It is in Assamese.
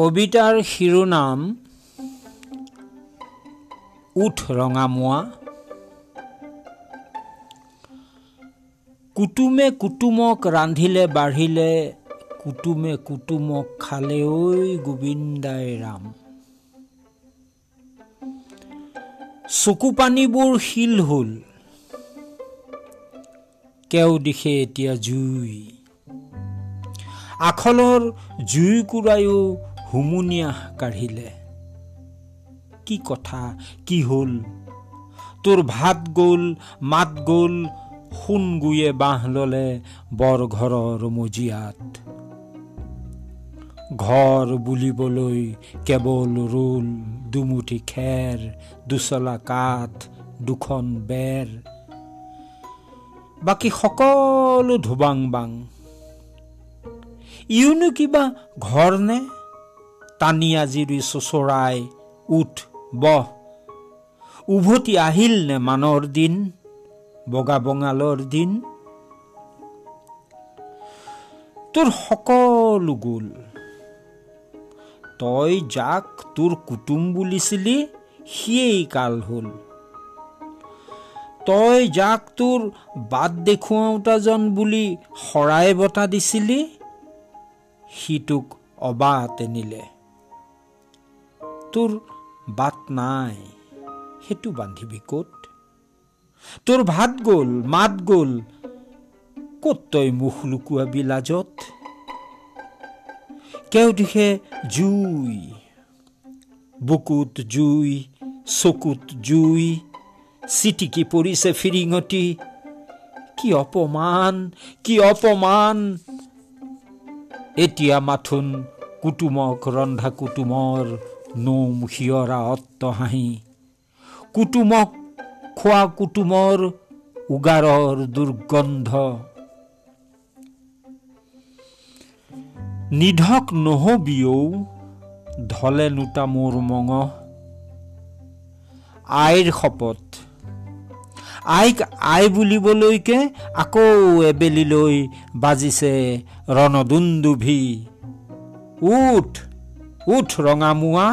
কবিতাৰ শিৰোনাম উঠ ৰঙামোৱা। কুটুমে কুটুমক ৰান্ধিলে বাঢ়িলে কুটুমে কুটুমক খালে ঐ গোবিন্দাই ৰাম। চকু পানীবোৰ শিল হ'ল কেও দিশে এতিয়া জুই। আখলৰ জুই কুৰায়ো হুমুনিয়াহ কাঢ়িলে। কি কথা কি হ'ল? তোৰ ভাত গ'ল মাত গ'ল সোণ গুয়ে বাঁহ ললে বৰঘৰৰ মজিয়াত ঘৰ বুলিবলৈ কেৱল ৰোল দুমুঠি খেৰ দুচলা কাঠ দুখন বেৰ। বাকী সকলো ধোবাং বাং। ইউনো কিবা ঘৰ নে? টানি আজিৰি চোচৰাই উঠ বহ। উভতি আহিল নে মানৰ দিন বগা বঙালৰ দিন? তোৰ সকলো গ'ল। তই যাক তোৰ কুটুম বুলিছিলি সিয়েই কাল হ'ল। তই যাক তোৰ বাট দেখুৱাওতাজন বুলি শৰাই বটা দিছিলি সি তোক অবাত নিলে তোৰ বাট নাই সেইটো বান্ধিবি ক'ত? তোৰ ভাত গ'ল মাত গ'ল ক'ত তই মুখ লুকুৱাবি লাজত? কেওদিশে জুই বুকুত জুই চকুত জুই চিটিকি পৰিছে ফিৰিঙতি। কি অপমান কি অপমান? এতিয়া মাথোন কুটুমক ৰন্ধা কুটুমৰ নোম শিয়ৰা অত্ত হাঁহি কুটুমক খোৱা কুটুমৰ উগাৰৰ দুৰ্গন্ধ নিধক নহবিও ধলে নোতা মোৰ মঙহ আইৰ শপত আইক আই বুলিবলৈকে আকৌ এবেলিলৈ বাজিছে ৰণদুন্দুভি উঠ উঠ ৰঙামুৱা